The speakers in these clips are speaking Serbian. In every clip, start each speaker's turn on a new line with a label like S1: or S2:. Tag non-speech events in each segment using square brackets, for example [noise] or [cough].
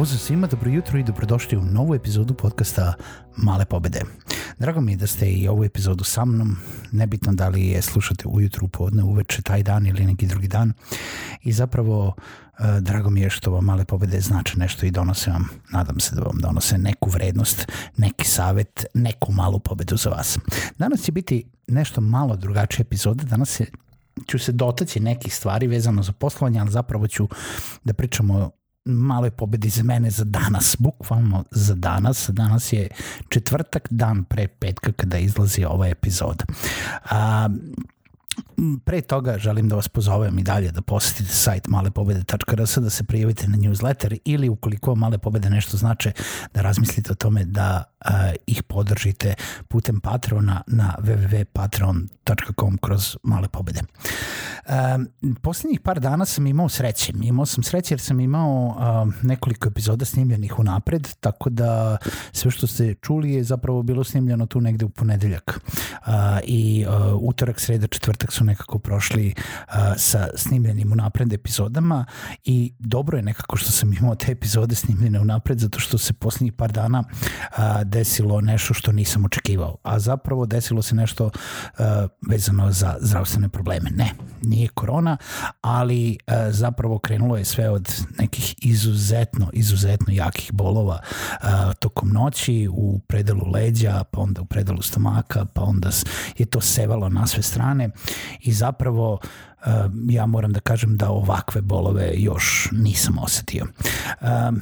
S1: Pozdrav svima, dobro jutro i dobrodošli u novu epizodu podcasta Male pobede. Drago mi je da ste i ovu epizodu sa mnom, nebitno da li je slušate ujutru, podne, uveče, taj dan ili neki drugi dan. I zapravo e, drago mi je što vam male pobede znače nešto i donose vam, nadam se da vam donose neku vrednost, neki savet, neku malu pobedu za vas. Danas će biti nešto malo drugačija epizoda, danas je ću se dotaći nekih stvari vezano za poslovanje, ali zapravo ću da pričamo maloj pobedi za mene za danas, bukvalno za danas. Danas je četvrtak, dan pre petka kada izlazi ova epizoda. A, Pre toga želim da vas pozovem i dalje da posetite sajt malepobede.rs da se prijavite na newsletter ili ukoliko male pobede nešto znače da razmislite o tome da uh, ih podržite putem Patrona na www.patreon.com kroz male pobede. Uh, poslednjih par dana sam imao sreće. Imao sam sreće jer sam imao uh, nekoliko epizoda snimljenih u napred, tako da sve što ste čuli je zapravo bilo snimljeno tu negde u ponedeljak. Uh, I uh, utorak, sreda, četvrtak su nekako prošli uh, sa snimljenim u napred epizodama i dobro je nekako što sam imao te epizode snimljene u napred zato što se poslednjih par dana uh, desilo nešto što nisam očekivao. A zapravo desilo se nešto uh, vezano za zdravstvene probleme. Ne, nije korona, ali uh, zapravo krenulo je sve od nekih izuzetno, izuzetno jakih bolova uh, tokom noći u predelu leđa, pa onda u predelu stomaka, pa onda je to sevalo na sve strane i zapravo uh, ja moram da kažem da ovakve bolove još nisam osetio. Um,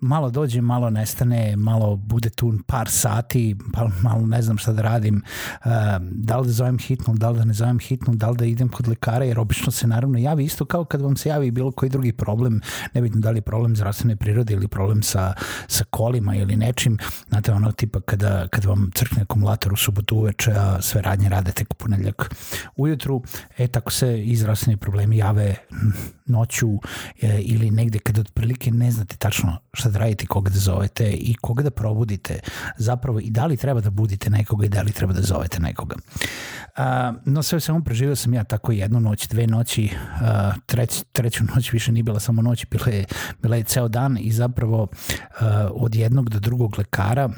S1: malo dođe, malo nestane, malo bude tu par sati, pa malo ne znam šta da radim, uh, da li da zovem hitnu, da li da ne zovem hitnu, da li da idem kod lekara, jer obično se naravno javi isto kao kad vam se javi bilo koji drugi problem, nebitno da li je problem zdravstvene prirode ili problem sa, sa kolima ili nečim, znate ono tipa kada, kada vam crkne akumulator u subotu uveče, a sve radnje rade tek u ponedljak ujutru, e tako se i problemi jave noću e, ili negde kada otprilike ne znate tačno šta da radite, koga da zovete i koga da probudite zapravo i da li treba da budite nekoga i da li treba da zovete nekoga. A, no sve samo preživio sam ja tako jednu noć, dve noći, a, treć, treću noć više nije bila samo noć, bila je, bila je ceo dan i zapravo a, od jednog do drugog lekara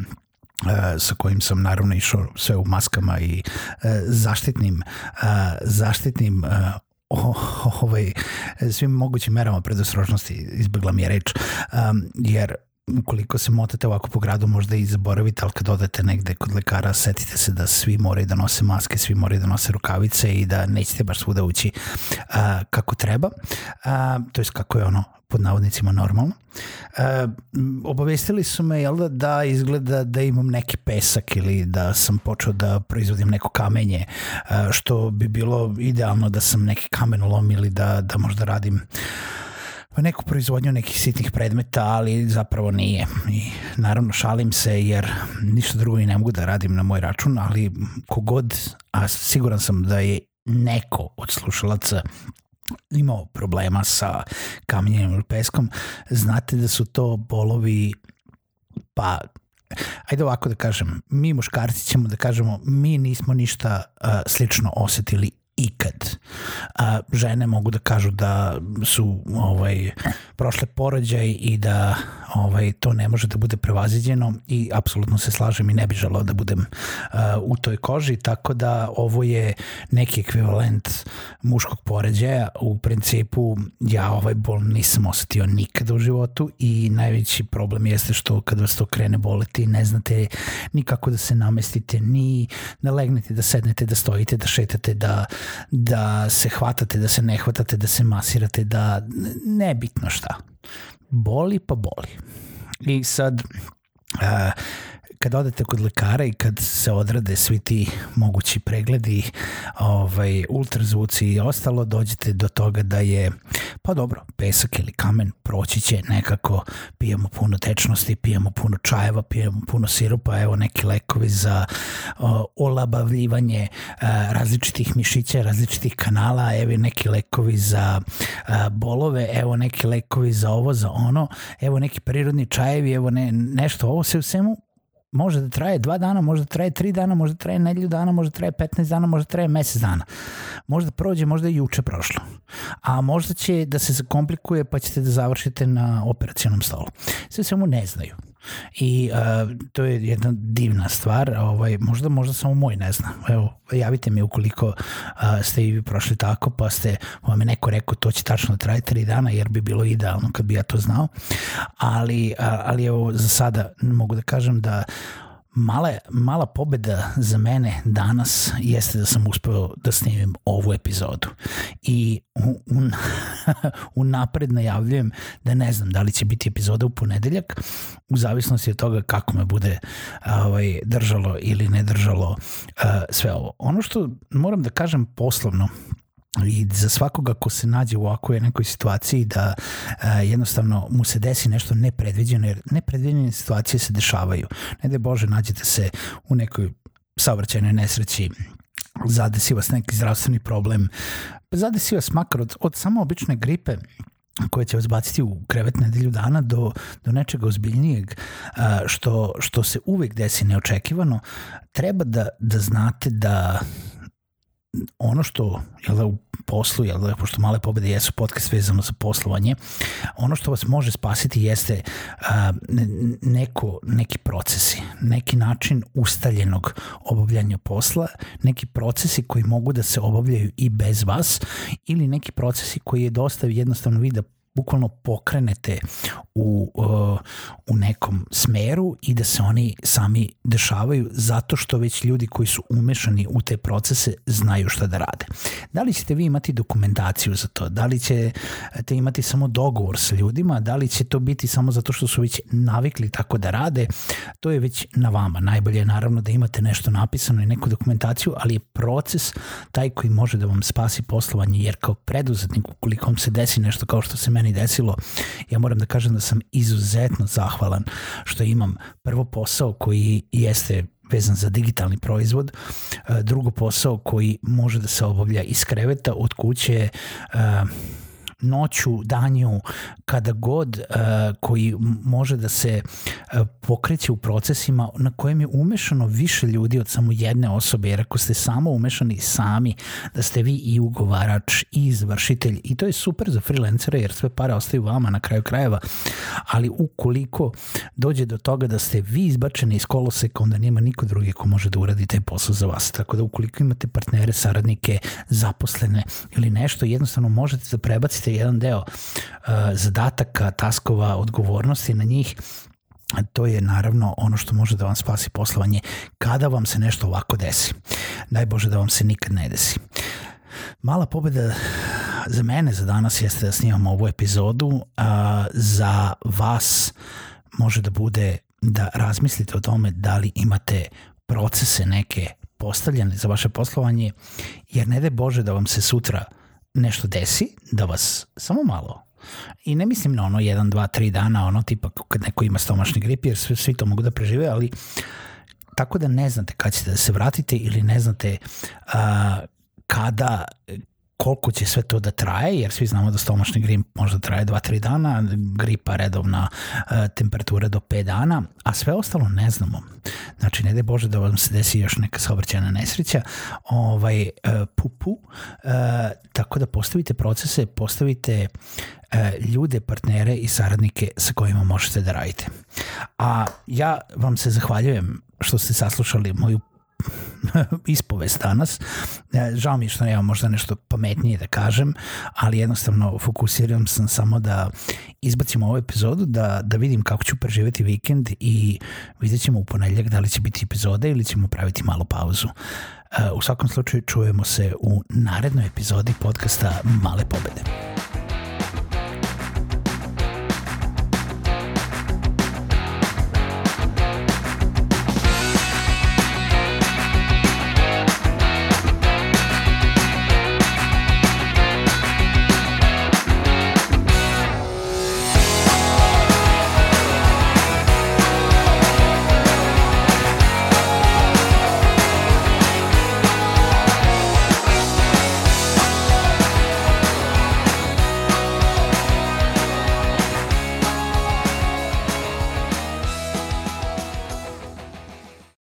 S1: sa kojim sam naravno išao sve u maskama i zaštitnim zaštitnim [laughs] ovaj, svim mogućim merama predostrožnosti izbegla mi je reč, um, jer ukoliko se motate ovako po gradu možda i zaboravite, ali kad odete negde kod lekara setite se da svi moraju da nose maske, svi moraju da nose rukavice i da nećete baš svuda ući a, kako treba, a, to je kako je ono pod navodnicima normalno. E, obavestili su me jel da, da izgleda da imam neki pesak ili da sam počeo da proizvodim neko kamenje, e, što bi bilo idealno da sam neki kamenolom ili da, da možda radim neku proizvodnju nekih sitnih predmeta, ali zapravo nije. I naravno šalim se jer ništa drugo i ne mogu da radim na moj račun, ali kogod, a siguran sam da je neko od slušalaca imao problema sa kamenjem ili peskom, znate da su to bolovi pa ajde ovako da kažem, mi muškarci ćemo da kažemo mi nismo ništa uh, slično osetili ikad. A žene mogu da kažu da su ovaj prošle porođaj i da ovaj to ne može da bude prevaziđeno i apsolutno se slažem i ne bih želeo da budem uh, u toj koži, tako da ovo je neki ekvivalent muškog poređaja. U principu ja ovaj bol nisam osetio nikada u životu i najveći problem jeste što kad vas to krene boleti ne znate ni kako da se namestite, ni da legnete, da sednete, da stojite, da šetate, da da se hvatate, da se ne hvatate, da se masirate, da nebitno šta. Boli pa boli. I sad, uh, kad odete kod lekara i kad se odrade svi ti mogući pregledi, ovaj, ultrazvuci i ostalo, dođete do toga da je, pa dobro, pesak ili kamen proći će nekako, pijemo puno tečnosti, pijemo puno čajeva, pijemo puno sirupa, evo neki lekovi za o, olabavljivanje a, različitih mišića, različitih kanala, evo neki lekovi za a, bolove, evo neki lekovi za ovo, za ono, evo neki prirodni čajevi, evo ne, nešto, ovo se u svemu može da traje dva dana, može da traje tri dana, može da traje nedelju dana, može da traje 15 dana, može da traje mesec dana. Možda prođe, možda i juče prošlo. A možda će da se zakomplikuje pa ćete da završite na operacijonom stolu. Sve svemu ne znaju i uh, to je jedna divna stvar, ovaj, možda, možda samo moj ne zna. Evo, javite mi ukoliko uh, ste i vi prošli tako, pa ste, vam je neko rekao to će tačno da traje tri dana, jer bi bilo idealno kad bi ja to znao, ali, uh, ali evo, za sada mogu da kažem da mala, mala pobeda za mene danas jeste da sam uspeo da snimim ovu epizodu. I u, u, [laughs] u napred najavljujem da ne znam da li će biti epizoda u ponedeljak, u zavisnosti od toga kako me bude ovaj, držalo ili ne držalo uh, sve ovo. Ono što moram da kažem poslovno, i za svakoga ko se nađe u ovakvoj nekoj situaciji da a, jednostavno mu se desi nešto nepredviđeno, jer nepredviđene situacije se dešavaju. Ne da Bože nađete se u nekoj saobraćajnoj nesreći, zadesi vas neki zdravstveni problem, zadesi vas makar od, od samo obične gripe, koja će vas baciti u krevet nedelju dana do, do nečega ozbiljnijeg što, što se uvek desi neočekivano, treba da, da znate da ono što jel da, u poslu, jel da, pošto male pobede jesu podcast vezano za poslovanje, ono što vas može spasiti jeste a, neko, neki procesi, neki način ustaljenog obavljanja posla, neki procesi koji mogu da se obavljaju i bez vas ili neki procesi koji je dosta jednostavno vi da bukvalno pokrenete u, uh, u nekom smeru i da se oni sami dešavaju zato što već ljudi koji su umešani u te procese znaju šta da rade. Da li ćete vi imati dokumentaciju za to? Da li ćete imati samo dogovor sa ljudima? Da li će to biti samo zato što su već navikli tako da rade? To je već na vama. Najbolje je naravno da imate nešto napisano i neku dokumentaciju, ali je proces taj koji može da vam spasi poslovanje, jer kao preduzetnik ukoliko vam se desi nešto kao što se meni meni desilo, ja moram da kažem da sam izuzetno zahvalan što imam prvo posao koji jeste vezan za digitalni proizvod, drugo posao koji može da se obavlja iz kreveta, od kuće, uh, noću, danju, kada god uh, koji može da se uh, pokreće u procesima na kojem je umešano više ljudi od samo jedne osobe, jer ako ste samo umešani sami, da ste vi i ugovarač i izvršitelj i to je super za freelancere jer sve pare ostaju vama na kraju krajeva, ali ukoliko dođe do toga da ste vi izbačeni iz koloseka, onda nema niko drugi ko može da uradi taj posao za vas. Tako da ukoliko imate partnere, saradnike, zaposlene ili nešto, jednostavno možete da prebacite prebacite jedan deo uh, zadataka, taskova, odgovornosti na njih to je naravno ono što može da vam spasi poslovanje kada vam se nešto ovako desi. Daj Bože da vam se nikad ne desi. Mala pobeda za mene za danas jeste da snimam ovu epizodu, a za vas može da bude da razmislite o tome da li imate procese neke postavljene za vaše poslovanje, jer ne de Bože da vam se sutra nešto desi, da vas samo malo. I ne mislim na ono 1, 2, 3 dana, ono tipa kad neko ima stomačni grip, jer svi, svi to mogu da prežive, ali tako da ne znate kad ćete da se vratite ili ne znate uh, kada koliko će sve to da traje, jer svi znamo da stomačni grip možda traje 2-3 dana, gripa redovna e, temperatura do 5 dana, a sve ostalo ne znamo. Znači, ne da Bože da vam se desi još neka saobraćena nesreća, ovaj, e, pupu, e, tako da postavite procese, postavite ljude, partnere i saradnike sa kojima možete da radite. A ja vam se zahvaljujem što ste saslušali moju [laughs] ispovest danas. E, žao mi je što nemam možda nešto pametnije da kažem, ali jednostavno fokusiram sam samo da izbacimo ovu epizodu, da, da vidim kako ću preživeti vikend i vidjet ćemo u ponedljak da li će biti epizoda ili ćemo praviti malu pauzu. u svakom slučaju čujemo se u narednoj epizodi podcasta Male pobede.